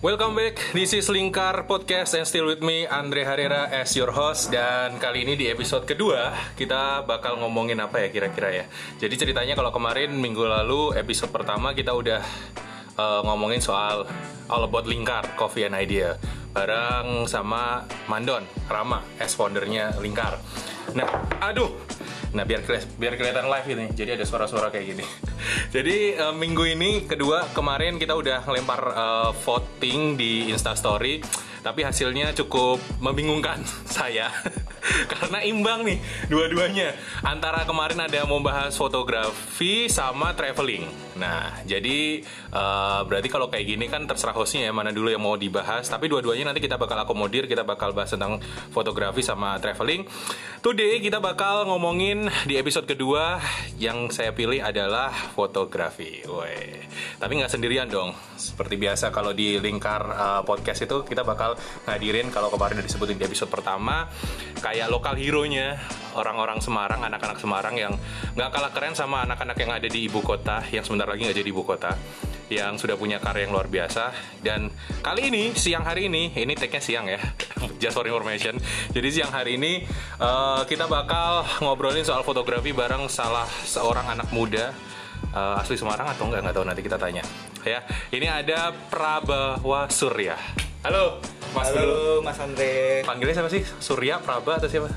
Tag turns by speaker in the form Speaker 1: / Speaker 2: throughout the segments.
Speaker 1: Welcome back, this is Lingkar Podcast and still with me Andre Harera as your host. Dan kali ini di episode kedua kita bakal ngomongin apa ya kira-kira ya? Jadi ceritanya kalau kemarin minggu lalu episode pertama kita udah uh, ngomongin soal All About Lingkar, Coffee and Idea. Bareng sama Mandon, Rama, as foundernya Lingkar. Nah, aduh Nah biar biar kelihatan live ini, jadi ada suara-suara kayak gini. jadi eh, minggu ini kedua kemarin kita udah ngelempar eh, voting di Instastory, tapi hasilnya cukup membingungkan saya karena imbang nih dua-duanya. Antara kemarin ada mau bahas fotografi sama traveling. Nah jadi eh, berarti kalau kayak gini kan terserah hostnya ya mana dulu yang mau dibahas. Tapi dua-duanya nanti kita bakal akomodir, kita bakal bahas tentang fotografi sama traveling. Today kita bakal ngomongin di episode kedua yang saya pilih adalah fotografi. Woi, tapi nggak sendirian dong. Seperti biasa kalau di lingkar uh, podcast itu kita bakal ngadirin kalau kemarin udah disebutin di episode pertama kayak lokal hero-nya orang-orang Semarang, anak-anak Semarang yang nggak kalah keren sama anak-anak yang ada di ibu kota yang sebentar lagi nggak jadi ibu kota yang sudah punya karya yang luar biasa. Dan kali ini siang hari ini ini tag-nya siang ya just for information. Jadi siang hari ini uh, kita bakal ngobrolin soal fotografi bareng salah seorang anak muda uh, asli Semarang atau enggak nggak tahu nanti kita tanya. Ya ini ada Prabawa Surya halo Mas
Speaker 2: Halo Mas Andre.
Speaker 1: Panggilnya siapa sih? Surya Praba atau siapa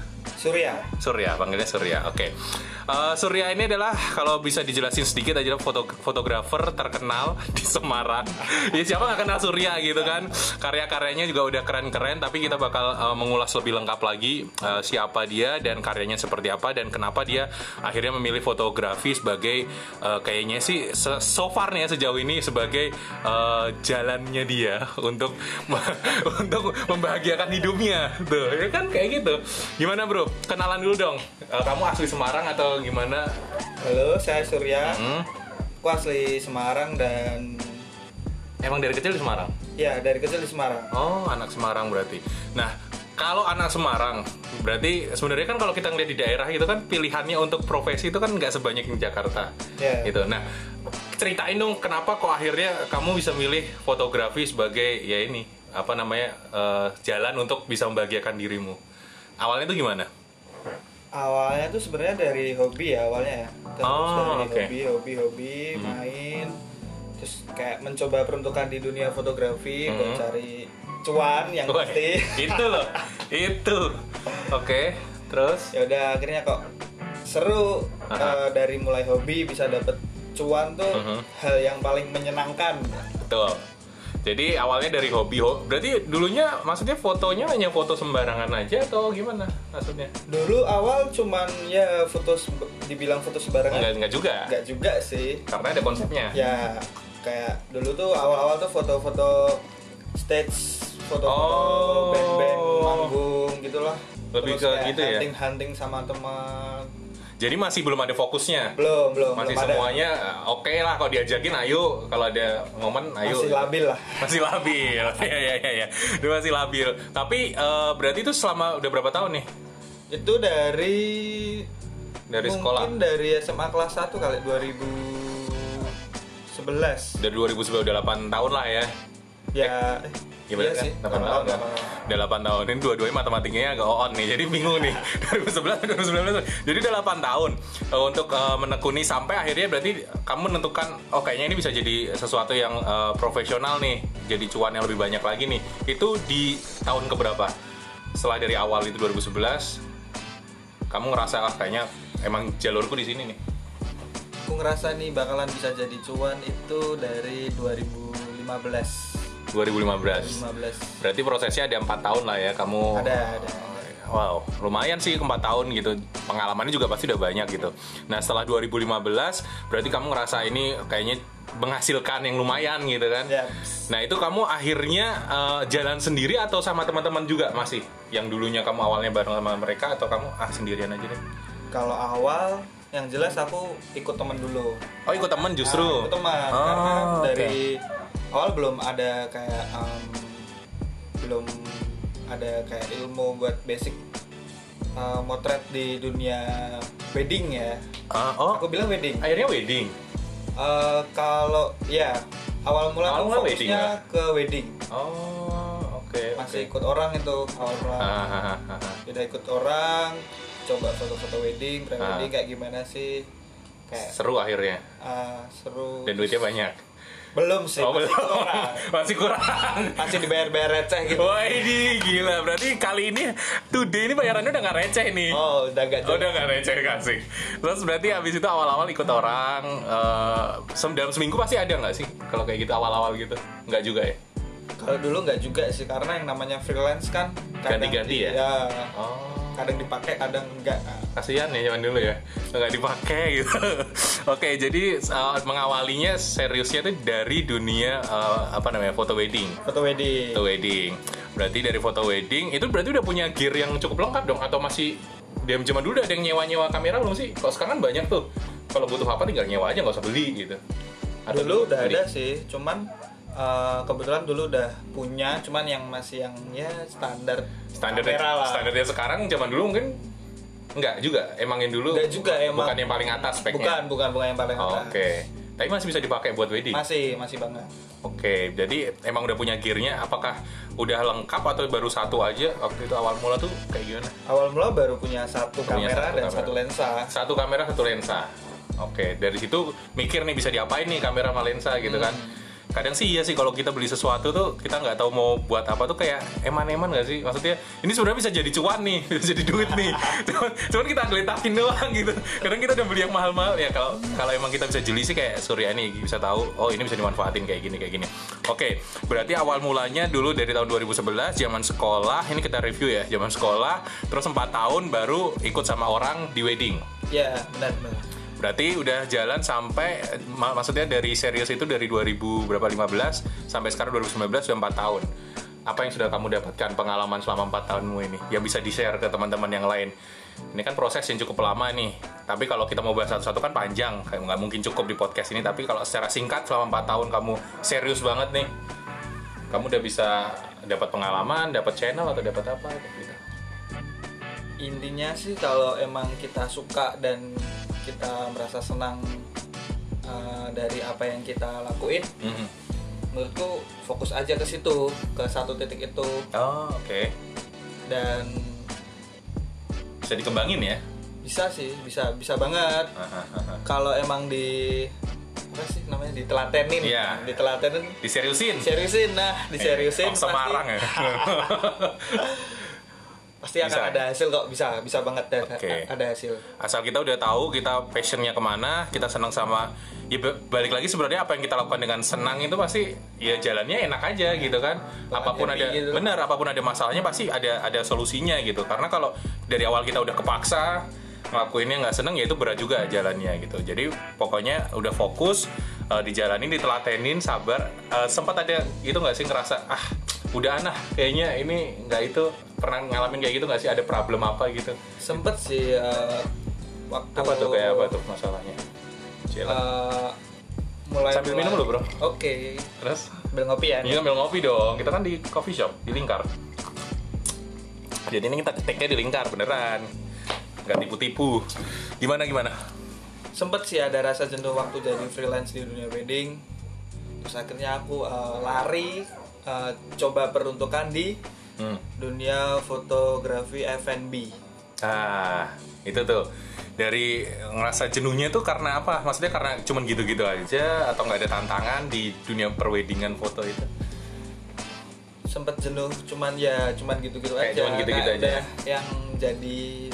Speaker 2: Surya
Speaker 1: Surya, panggilnya Surya. Oke. Eh, Surya ini adalah kalau bisa dijelasin sedikit aja foto fotografer terkenal di Semarang. ya siapa nggak kenal Surya gitu kan? Karya-karyanya juga udah keren-keren. Tapi kita bakal eh, mengulas lebih lengkap lagi eh, siapa dia dan karyanya seperti apa dan kenapa dia akhirnya memilih fotografi sebagai eh, kayaknya sih so far nih ya sejauh ini sebagai eh, jalannya dia untuk untuk membahagiakan hidupnya. Tuh, ya kan kayak gitu. Gimana bro? Kenalan dulu dong. Eh, kamu asli Semarang atau gimana?
Speaker 2: Halo saya Surya
Speaker 1: Hmm?
Speaker 2: Aku asli Semarang dan
Speaker 1: Emang dari kecil di Semarang?
Speaker 2: Ya dari kecil di Semarang
Speaker 1: Oh, anak Semarang berarti. Nah, kalau anak Semarang, berarti sebenarnya kan kalau kita ngeliat di daerah itu kan pilihannya untuk profesi itu kan nggak sebanyak di Jakarta.
Speaker 2: Ya.
Speaker 1: Gitu. Nah, ceritain dong kenapa kok akhirnya kamu bisa milih fotografi sebagai ya ini apa namanya eh, jalan untuk bisa membahagiakan dirimu. Awalnya itu gimana?
Speaker 2: Awalnya tuh sebenarnya dari hobi ya awalnya ya Terus
Speaker 1: Oh,
Speaker 2: dari
Speaker 1: oke.
Speaker 2: hobi, hobi, hobi, main Terus kayak mencoba peruntukan di dunia fotografi Buat
Speaker 1: Hmm.
Speaker 2: cari cuan yang
Speaker 1: Woi,
Speaker 2: pasti
Speaker 1: itu loh, itu. Oke, terus?
Speaker 2: ya udah akhirnya kok seru
Speaker 1: Aha.
Speaker 2: eh, dari mulai hobi bisa dapet cuan tuh
Speaker 1: Mhm.
Speaker 2: hal yang paling menyenangkan
Speaker 1: Betul. Jadi awalnya dari hobi, ho- berarti dulunya maksudnya fotonya hanya foto sembarangan aja atau gimana maksudnya?
Speaker 2: Dulu awal cuman ya foto dibilang foto sembarangan
Speaker 1: Enggak, enggak juga.
Speaker 2: Enggak juga sih.
Speaker 1: Karena ada konsepnya.
Speaker 2: Ya kayak dulu tuh awal-awal tuh foto-foto stage, foto-foto
Speaker 1: Oh.
Speaker 2: band-band manggung gitulah.
Speaker 1: Lebih
Speaker 2: Terus
Speaker 1: ke
Speaker 2: kayak
Speaker 1: gitu ya?
Speaker 2: Hunting-hunting sama teman.
Speaker 1: Jadi masih belum ada fokusnya.
Speaker 2: Belum, belum,
Speaker 1: Masih
Speaker 2: belum
Speaker 1: semuanya eh, oke lah kalau diajakin ayo kalau ada momen ayo.
Speaker 2: Masih labil lah.
Speaker 1: Masih labil. Iya iya iya ya. Dia masih labil. Tapi eh, berarti itu selama udah berapa tahun nih
Speaker 2: Itu dari
Speaker 1: dari
Speaker 2: mungkin
Speaker 1: sekolah?
Speaker 2: dari SMA kelas 1 kali 2011.
Speaker 1: Dari 2011 udah 8 tahun lah ya.
Speaker 2: Ya, eh,
Speaker 1: Gimana
Speaker 2: iya
Speaker 1: kan?
Speaker 2: sih.
Speaker 1: 8 tahun kan? Udah 8 tahun. Ini dua-duanya matematikanya agak on nih. Jadi bingung nih. 2011 2019. Jadi udah 8 tahun eh, untuk eh, menekuni sampai akhirnya berarti kamu menentukan oh kayaknya ini bisa jadi sesuatu yang eh, profesional nih. Jadi cuan yang lebih banyak lagi nih. Itu di tahun keberapa? Setelah dari awal itu 2011 kamu ngerasa ah kayaknya emang jalurku di sini nih.
Speaker 2: Aku ngerasa nih bakalan bisa jadi cuan itu dari 2015.
Speaker 1: 2015.
Speaker 2: 2015.
Speaker 1: Berarti prosesnya ada empat tahun lah ya kamu.
Speaker 2: Ada, ada.
Speaker 1: Wow, lumayan sih 4 tahun gitu. Pengalamannya juga pasti udah banyak gitu. Nah, setelah 2015 berarti kamu ngerasa ini kayaknya menghasilkan yang lumayan gitu kan.
Speaker 2: Ya.
Speaker 1: Nah, itu kamu akhirnya eh, jalan sendiri atau sama teman-teman juga masih? Yang dulunya kamu awalnya bareng sama mereka atau kamu ah sendirian aja deh?
Speaker 2: Kalau awal yang jelas aku ikut temen dulu.
Speaker 1: Oh, ikut teman justru.
Speaker 2: Nah, ikut teman
Speaker 1: Oh,
Speaker 2: karena dari awal belum ada kayak em, belum ada kayak ilmu buat basic eh, motret di dunia wedding ya.
Speaker 1: Ah, oh,
Speaker 2: Aku bilang wedding.
Speaker 1: akhirnya wedding.
Speaker 2: Eh, kalau ya awal mula
Speaker 1: Awal
Speaker 2: aku
Speaker 1: mula wedding
Speaker 2: fokusnya
Speaker 1: ya?
Speaker 2: ke wedding
Speaker 1: Oh, oke.
Speaker 2: masih
Speaker 1: oke.
Speaker 2: ikut orang itu awal mula
Speaker 1: Ah, ah, ah,
Speaker 2: ikut orang coba foto-foto wedding pre wedding
Speaker 1: Ah.
Speaker 2: kayak gimana sih kayak
Speaker 1: Seru akhirnya.
Speaker 2: ah, seru
Speaker 1: Dan duitnya banyak.
Speaker 2: belum sih
Speaker 1: Oh,
Speaker 2: masih
Speaker 1: belum.
Speaker 2: kurang
Speaker 1: Masih kurang.
Speaker 2: masih dibayar-bayar receh gitu
Speaker 1: Wah ini gila berarti kali ini today ini bayarannya udah nggak receh nih.
Speaker 2: oh udah gak
Speaker 1: Oh, udah nggak receh kasih. Terus berarti abis itu awal-awal ikut orang eh, sem- dalam seminggu pasti ada nggak sih kalau kayak gitu awal-awal gitu? Nggak juga ya?
Speaker 2: kalau dulu nggak juga sih karena yang namanya freelance kan
Speaker 1: Ganti-ganti ya?
Speaker 2: ya
Speaker 1: Oh.
Speaker 2: Kadang dipakai kadang enggak
Speaker 1: Kasihan ya zaman dulu ya nggak dipakai gitu. Oke jadi eh, mengawalinya seriusnya itu dari dunia eh, apa namanya foto wedding.
Speaker 2: foto wedding
Speaker 1: Foto wedding. Berarti dari foto wedding itu berarti udah punya gear yang cukup lengkap dong atau masih diam zaman dulu udah ada yang nyewa-nyewa kamera belum sih? Kalau sekarang kan banyak tuh. Kalau butuh apa tinggal nyewa aja nggak usah beli gitu. Atau
Speaker 2: dulu udah
Speaker 1: beli?
Speaker 2: ada sih cuman eh, kebetulan dulu udah punya cuman yang masih yang ya standar
Speaker 1: standar
Speaker 2: kamera lah
Speaker 1: standarnya sekarang zaman dulu mungkin enggak juga. Emang yang dulu
Speaker 2: Enggak juga, emang.
Speaker 1: bukan yang paling atas speknya.
Speaker 2: bukan bukan bukan yang paling
Speaker 1: Oh,
Speaker 2: atas
Speaker 1: Oke. Tapi masih bisa dipakai buat wedding.
Speaker 2: masih masih banget
Speaker 1: Oke, jadi emang udah punya gearnya. Apakah udah lengkap atau baru satu aja waktu itu awal mula tuh kayak gimana?
Speaker 2: awal mula baru punya satu
Speaker 1: Punya
Speaker 2: kamera
Speaker 1: satu
Speaker 2: dan
Speaker 1: kamera.
Speaker 2: satu lensa
Speaker 1: Satu kamera, satu lensa. Oke, dari situ mikir nih bisa diapain nih kamera sama lensa gitu kan? Kadang sih iya sih kalau kita beli sesuatu tuh kita nggak tahu mau buat apa tuh kayak eman-eman nggak sih? Maksudnya ini sebenarnya bisa jadi cuan nih, bisa jadi duit nih. Cuman, cuman kita geletakin doang gitu. Kadang kita udah beli yang mahal-mahal ya kalau kalau emang kita bisa jeli sih kayak Surya nih bisa tahu oh ini bisa dimanfaatin kayak gini kayak gini. Oke, berarti awal mulanya dulu dari tahun 2011 zaman sekolah ini kita review ya zaman sekolah terus 4 tahun baru ikut sama orang di wedding.
Speaker 2: ya benar benar
Speaker 1: Berarti udah jalan sampai ma- maksudnya dari serius itu dari 2000 berapa 15 sampai sekarang 2019 sudah 4 tahun. Apa yang sudah kamu dapatkan pengalaman selama 4 tahunmu ini yang bisa di-share ke teman-teman yang lain? Ini kan proses yang cukup lama nih. Tapi kalau kita mau bahas satu-satu kan panjang, kayak nggak mungkin cukup di podcast ini. Tapi kalau secara singkat selama 4 tahun kamu serius banget nih, kamu udah bisa dapat pengalaman, dapat channel atau dapat apa gitu.
Speaker 2: intinya sih kalau emang kita suka dan kita merasa senang uh, dari apa yang kita lakuin
Speaker 1: Mhm.
Speaker 2: menurutku fokus aja ke situ ke satu titik itu
Speaker 1: Oh, oke.
Speaker 2: dan
Speaker 1: Bisa dikembangin ya.
Speaker 2: bisa sih bisa bisa banget kalau emang di apa sih namanya ditelatenin
Speaker 1: Iya.
Speaker 2: ditelatenin
Speaker 1: Diseriusin.
Speaker 2: seriusin nah diseriusin
Speaker 1: Eh, Semarang ya.
Speaker 2: pasti akan
Speaker 1: Bisa.
Speaker 2: ada hasil kok bisa bisa banget ada,
Speaker 1: Oke.
Speaker 2: ada hasil
Speaker 1: Asal kita udah tahu kita passionnya ke mana, kita senang sama ya ba- balik lagi sebenarnya apa yang kita lakukan dengan senang itu pasti ya jalannya enak aja gitu kan. Apa
Speaker 2: pun
Speaker 1: ada
Speaker 2: gitu.
Speaker 1: benar, apa pun ada masalahnya pasti ada ada solusinya gitu. Karena kalau dari awal kita udah kepaksa ngelakuinnya nggak seneng ya itu berat juga jalannya gitu. Jadi pokoknya udah fokus eh, dijalanin, ditelatenin, sabar. Eh, sempat ada gitu nggak sih ngerasa ah udah anah kayaknya ini nggak itu pernah ngalamin kayak gitu nggak sih? Ada problem apa gitu?
Speaker 2: Sempet sih uh, waktu
Speaker 1: apa tuh kayak apa tuh masalahnya? Cila.
Speaker 2: uh, mulai
Speaker 1: Sambil minum lu, Bro.
Speaker 2: oke.
Speaker 1: Terus?
Speaker 2: Sambil ngopi ya.
Speaker 1: Ini ambil ngopi dong. Kita kan di coffee shop di lingkar. Jadi ini kita keteknya di lingkar beneran. Nggak tipu-tipu. Gimana gimana?
Speaker 2: Sempet sih ada rasa jenuh waktu jadi freelance di dunia wedding. Terus akhirnya aku uh, lari uh, coba peruntukan di
Speaker 1: hmm.
Speaker 2: dunia fotografi F&B
Speaker 1: ah itu tuh dari ngerasa jenuhnya tuh karena apa maksudnya karena cuman gitu-gitu aja atau nggak ada tantangan di dunia perweddingan foto itu
Speaker 2: sempet jenuh cuman ya cuman gitu-gitu aja
Speaker 1: cuman gitu-gitu aja.
Speaker 2: yang jadi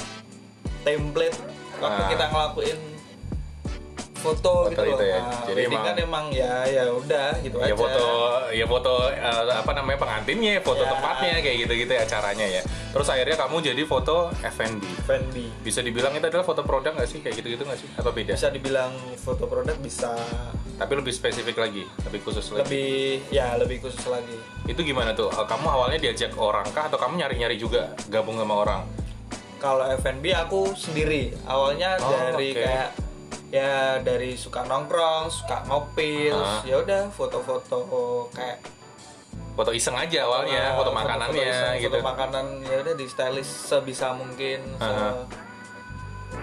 Speaker 2: template waktu
Speaker 1: Ah.
Speaker 2: kita ngelakuin foto,
Speaker 1: Foto
Speaker 2: gitu
Speaker 1: itu
Speaker 2: loh.
Speaker 1: ya.
Speaker 2: Nah,
Speaker 1: Jadi emang-
Speaker 2: kan emang ya ya udah gitu
Speaker 1: ya
Speaker 2: aja.
Speaker 1: foto ya foto eh, apa namanya pengantinnya foto
Speaker 2: Ya.
Speaker 1: tempatnya kayak gitu-gitu ya caranya ya. Terus akhirnya kamu jadi foto F&B
Speaker 2: F&B
Speaker 1: bisa dibilang itu adalah foto produk nggak sih? Kayak gitu-gitu nggak sih? Apa beda?
Speaker 2: Bisa dibilang foto produk bisa.
Speaker 1: Tapi lebih spesifik lagi lebih khusus lagi.
Speaker 2: Lebih ya lebih khusus lagi.
Speaker 1: Itu gimana tuh? Eh, kamu awalnya diajak orang kah? Atau kamu nyari-nyari juga gabung sama orang?
Speaker 2: Kalau F&B aku sendiri. Awalnya
Speaker 1: Oh,
Speaker 2: dari
Speaker 1: oke.
Speaker 2: kayak ya dari suka nongkrong suka ngopi terus
Speaker 1: Ah.
Speaker 2: ya udah foto-foto kayak
Speaker 1: foto iseng aja awalnya foto
Speaker 2: foto-foto
Speaker 1: makanannya
Speaker 2: iseng,
Speaker 1: gitu
Speaker 2: foto makanan ya udah di stylist sebisa mungkin se
Speaker 1: Ah.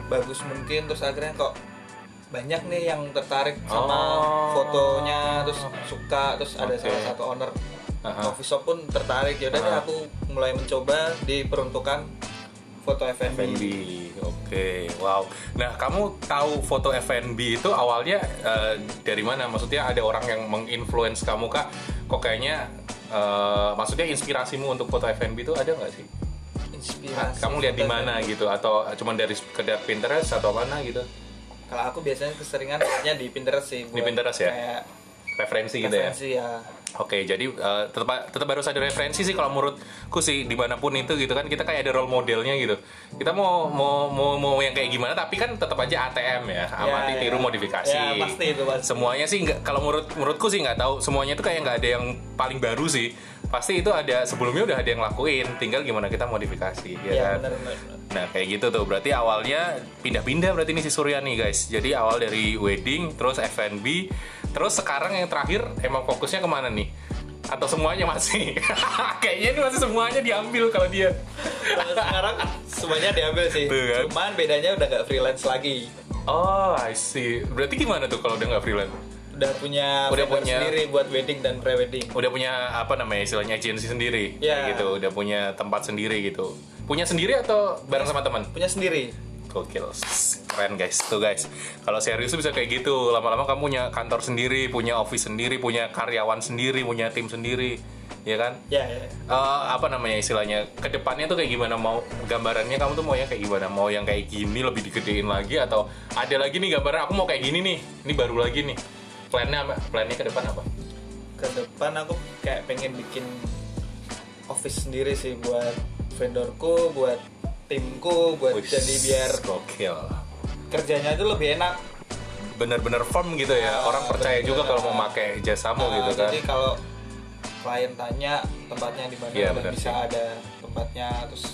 Speaker 2: bagus mungkin terus akhirnya kok banyak nih yang tertarik sama
Speaker 1: Oh.
Speaker 2: fotonya terus suka terus ada
Speaker 1: Oke.
Speaker 2: salah satu owner
Speaker 1: Aha.
Speaker 2: coffee shop pun tertarik ya udah deh
Speaker 1: Aha.
Speaker 2: aku mulai mencoba diperuntukkan foto F&B.
Speaker 1: F&B, oke, wow. Nah, kamu tahu foto F&B itu awalnya eh, dari mana? Maksudnya ada orang yang menginfluence kamu kak? Kok kayaknya, eh, maksudnya inspirasimu untuk foto F&B itu ada nggak sih?
Speaker 2: Inspirasi.
Speaker 1: kamu lihat di mana gitu? Atau cuma dari sekedar Pinterest atau mana gitu?
Speaker 2: Kalau aku biasanya keseringan lihatnya di Pinterest sih.
Speaker 1: Di Pinterest ya?
Speaker 2: Kayak
Speaker 1: Referensi gitu ya?
Speaker 2: referensi ya.
Speaker 1: Oke, jadi eh, tetap tetap harus ada referensi sih kalau menurutku sih di mana pun itu gitu kan kita kayak ada role modelnya gitu. Kita mau mau mau, mau yang kayak gimana tapi kan tetap aja ATM ya, amati
Speaker 2: Ya,
Speaker 1: tiru
Speaker 2: ya.
Speaker 1: modifikasi.
Speaker 2: Ya, pasti itu, pasti.
Speaker 1: Semuanya sih nggak kalau menurut menurutku sih nggak tahu semuanya itu kayak nggak ada yang paling baru sih. Pasti itu ada sebelumnya udah ada yang lakuin, tinggal gimana kita modifikasi ya,
Speaker 2: Ya,
Speaker 1: kan.
Speaker 2: benar. benar.
Speaker 1: Nah kayak gitu tuh berarti awalnya pindah-pindah berarti ini si Surya nih guys. Jadi awal dari wedding, terus F&B, terus sekarang yang terakhir emang fokusnya ke mana nih? Atau semuanya masih? Kayaknya ini masih semuanya diambil kalau dia.
Speaker 2: Kalau sekarang semuanya diambil sih.
Speaker 1: Tuh kan.
Speaker 2: Cuman bedanya udah nggak freelance lagi.
Speaker 1: Oh I see. Berarti gimana tuh kalau udah nggak freelance?
Speaker 2: Udah punya
Speaker 1: Udah punya-
Speaker 2: sendiri buat wedding dan pre-wedding.
Speaker 1: Udah punya apa namanya istilahnya agensi sendiri?
Speaker 2: Ya.
Speaker 1: Gitu. Udah punya tempat sendiri gitu. Punya sendiri atau bareng sama teman?
Speaker 2: Punya sendiri.
Speaker 1: Gokil, keren guys, tuh guys. Kalau serius tuh bisa kayak gitu. Lama-lama kamu punya kantor sendiri, punya office sendiri, punya karyawan sendiri, punya tim sendiri, ya kan?
Speaker 2: Ya, ya.
Speaker 1: Eh, apa namanya istilahnya? Ke depannya tuh kayak gimana? Mau gambarannya kamu tuh mau yang kayak gimana? Mau yang kayak gini lebih digedein lagi atau ada lagi nih gambaran? Aku mau kayak gini nih. Ini baru lagi nih. Plannya apa? Plannya ke depan apa?
Speaker 2: Ke depan aku kayak pengen bikin office sendiri sih buat vendorku, buat timku, buat
Speaker 1: Wih,
Speaker 2: jadi biar
Speaker 1: gokil.
Speaker 2: kerjanya itu lebih enak.
Speaker 1: Bener-bener firm gitu ya.
Speaker 2: Ah,
Speaker 1: Orang percaya
Speaker 2: bener-bener.
Speaker 1: juga kalau mau pakai jasamu
Speaker 2: Nah,
Speaker 1: gitu kan.
Speaker 2: Jadi kalau klien tanya tempatnya di mana
Speaker 1: Iya,
Speaker 2: udah
Speaker 1: benar
Speaker 2: bisa
Speaker 1: sih.
Speaker 2: ada tempatnya terus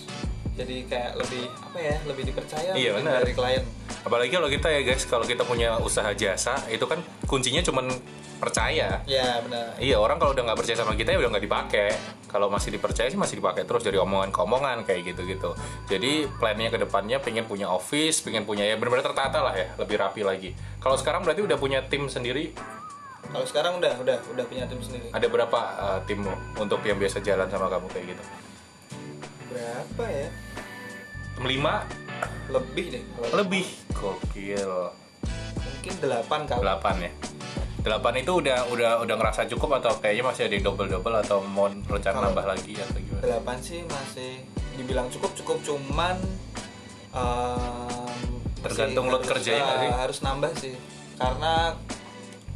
Speaker 2: jadi kayak lebih apa ya lebih dipercaya
Speaker 1: Iya, benar.
Speaker 2: dari klien
Speaker 1: Apalagi kalau kita ya guys, kalau kita punya usaha jasa, itu kan kuncinya cuman percaya.
Speaker 2: ya benar
Speaker 1: Iya orang kalau udah nggak percaya sama kita ya udah nggak dipakai. Kalau masih dipercaya sih masih dipakai terus dari omongan ke omongan kayak gitu-gitu. Jadi plannya ke depannya pengen punya office, pengen punya ya benar-benar tertata lah ya, lebih rapi lagi. Kalau sekarang berarti udah punya tim sendiri.
Speaker 2: kalau sekarang udah udah udah punya tim sendiri
Speaker 1: Ada berapa uh, timmu untuk yang biasa jalan sama kamu kayak gitu?
Speaker 2: Berapa ya
Speaker 1: lima
Speaker 2: lebih deh kalau
Speaker 1: lebih. Gokil.
Speaker 2: mungkin delapan kali
Speaker 1: Delapan ya. Delapan itu udah udah udah ngerasa cukup atau kayaknya masih ada yang double double atau mau rencana
Speaker 2: Kalau-
Speaker 1: nambah lagi atau gimana?
Speaker 2: delapan sih masih dibilang cukup cukup cuman em,
Speaker 1: Tergantung load kerjanya sih?
Speaker 2: harus nambah sih karena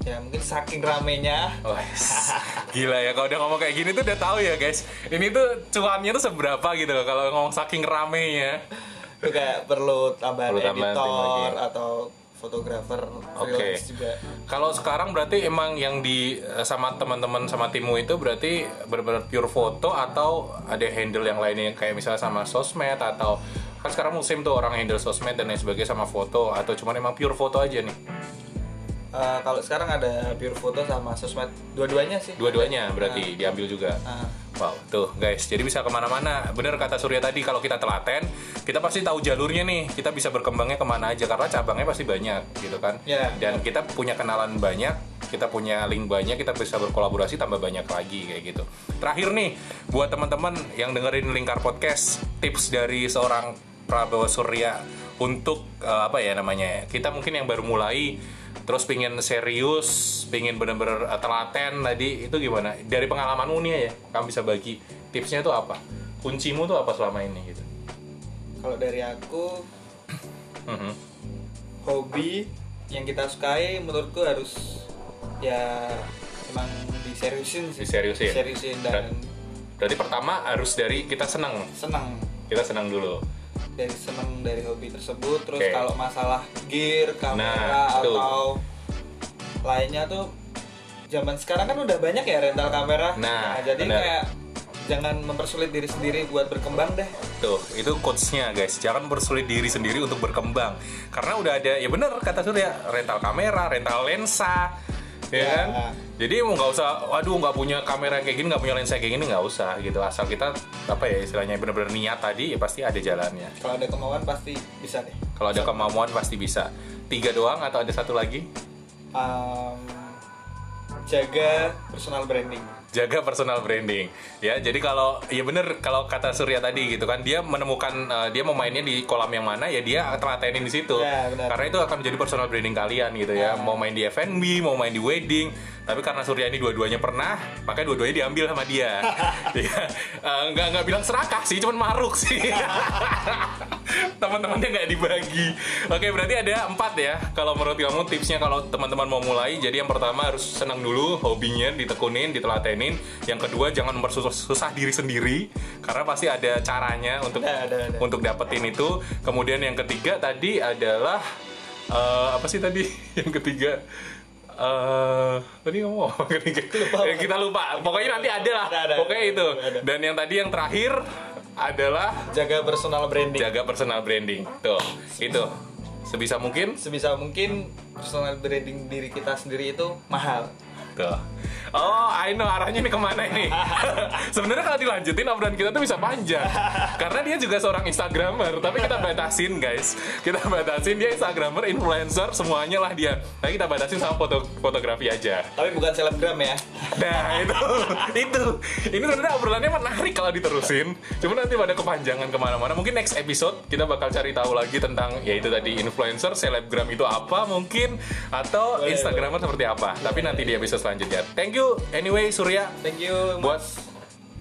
Speaker 2: ya mungkin saking ramenya
Speaker 1: Wah, gila ya kalau udah ngomong kayak gini tuh udah tahu ya guys. Ini tuh cuannya tuh seberapa gitu loh kalau ngomong saking ramenya.
Speaker 2: itu kayak perlu tambahan
Speaker 1: Perlu
Speaker 2: editor
Speaker 1: lagi.
Speaker 2: atau fotografer
Speaker 1: Oke.
Speaker 2: juga
Speaker 1: Kalau sekarang berarti emang yang di sama teman-teman sama timmu itu berarti benar-benar pure foto atau ada handle yang lainnya kayak misalnya sama sosmed atau kan sekarang musim tuh orang handle sosmed dan lain sebagainya sama foto atau cuman emang pure foto aja nih.
Speaker 2: Eh, kalau sekarang ada pure foto sama sosmed dua-duanya sih
Speaker 1: Dua-duanya berarti diambil juga.
Speaker 2: Ah.
Speaker 1: Wow, tuh guys, jadi bisa ke mana-mana. Bener kata Surya tadi, kalau kita telaten, kita pasti tahu jalurnya nih. Kita bisa berkembangnya ke mana aja, karena cabangnya pasti banyak, gitu kan.
Speaker 2: Ya.
Speaker 1: Dan kita punya kenalan banyak, kita punya link banyak, kita bisa berkolaborasi tambah banyak lagi kayak gitu. Terakhir nih, buat teman-teman yang dengerin Lingkar Podcast, tips dari seorang Prabowo Surya untuk eh, apa ya namanya? Kita mungkin yang baru mulai terus pingin serius, pingin bener-bener eh, telaten tadi itu gimana? Dari pengalamanmu nih ya, kamu bisa bagi tipsnya tuh apa? Kuncimu tuh apa selama ini gitu?
Speaker 2: kalau dari aku
Speaker 1: Mhm.
Speaker 2: hobi yang kita sukai menurutku harus ya emang diseriusin sih
Speaker 1: Diseriusin.
Speaker 2: Diseriusin dan
Speaker 1: Berarti pertama harus dari kita senang,
Speaker 2: senang
Speaker 1: kita senang dulu.
Speaker 2: Dari senang dari hobi tersebut terus
Speaker 1: Oke.
Speaker 2: kalau masalah gear
Speaker 1: Nah,
Speaker 2: kamera
Speaker 1: tuh.
Speaker 2: atau lainnya tuh zaman sekarang kan udah banyak ya rental kamera
Speaker 1: Nah,
Speaker 2: jadi
Speaker 1: benar.
Speaker 2: kayak jangan mempersulit diri sendiri buat berkembang deh
Speaker 1: Tuh, itu quotes-nya guys. Jangan bersulit diri sendiri untuk berkembang. Karena udah ada, ya bener kata Surya, rental kamera, rental lensa, ya
Speaker 2: Ya.
Speaker 1: kan? Jadi mau nggak usah, waduh nggak punya kamera kayak gini, nggak punya lensa kayak gini nggak usah gitu. Asal kita apa ya istilahnya benar-benar niat tadi, ya pasti ada jalannya.
Speaker 2: Kalau ada kemauan pasti bisa deh.
Speaker 1: Kalau ada kemampuan pasti bisa. Tiga doang atau ada satu lagi?
Speaker 2: Um, jaga personal branding.
Speaker 1: Jaga personal branding ya jadi kalau ya bener kalau kata Surya tadi gitu kan dia menemukan uh, dia mau mainnya di kolam yang mana ya dia telatenin di situ
Speaker 2: Ya, benar.
Speaker 1: karena itu akan menjadi personal branding kalian gitu ya
Speaker 2: Ah.
Speaker 1: mau main di F&B mau main di wedding tapi karena Surya ini dua-duanya pernah makanya dua-duanya diambil sama dia. Ya uh, nggak nggak bilang serakah sih cuman maruk sih. Teman-temannya nggak dibagi. Oke berarti ada empat ya kalau menurut kamu tipsnya kalau teman-teman mau mulai. Jadi yang pertama harus senang dulu hobinya ditekunin ditelatenin. Yang kedua jangan mempersusah susah diri sendiri karena pasti ada caranya untuk
Speaker 2: Ada, ada, ada.
Speaker 1: untuk dapetin itu. Kemudian yang ketiga tadi adalah eh, apa sih tadi? Yang ketiga eh tadi ngomong Eh, kita lupa. Pokoknya nanti ada lah.
Speaker 2: Ada, ada,
Speaker 1: pokoknya
Speaker 2: ada,
Speaker 1: itu.
Speaker 2: ada.
Speaker 1: dan yang tadi yang terakhir adalah
Speaker 2: Jaga personal branding.
Speaker 1: jaga personal branding. Tuh itu. Sebisa mungkin.
Speaker 2: Sebisa mungkin personal branding diri kita sendiri itu mahal.
Speaker 1: tuh oh I know arahnya ini ke mana ini sebenarnya kalau dilanjutin obrolan kita tuh bisa panjang karena dia juga seorang instagramer tapi kita batasin guys kita batasin dia instagramer influencer semuanya lah dia tapi kita batasin sama foto fotografi aja
Speaker 2: Tapi bukan selebgram ya.
Speaker 1: Nah itu itu ini sebenarnya obrolannya menarik kalau diterusin. Cuma nanti pada kepanjangan ke mana-mana. Mungkin next episode kita bakal cari tahu lagi tentang ya itu tadi influencer, selebgram itu apa mungkin atau
Speaker 2: Boleh,
Speaker 1: instagramer seperti apa. Tapi nanti di episode selanjutnya. Thank you anyway Surya
Speaker 2: Thank you
Speaker 1: buat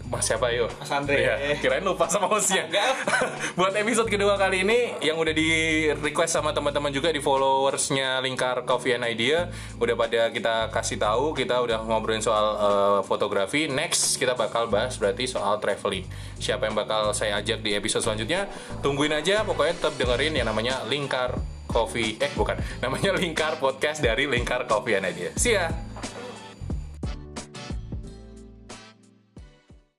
Speaker 1: Mas siapa yuk?
Speaker 2: Mas Andre.
Speaker 1: Iya, kirain lupa sama hostnya. Buat episode kedua kali ini yang udah di request sama teman-teman juga di followersnya Lingkar Coffee and Idea udah pada kita kasih tahu kita udah ngobrolin soal eh, fotografi. Next kita bakal bahas berarti soal traveling. Siapa yang bakal saya ajak di episode selanjutnya? Tungguin aja. Pokoknya tetap dengerin yang namanya Lingkar Coffee. Eh bukan, namanya Lingkar Podcast dari Lingkar Coffee and Idea. See ya.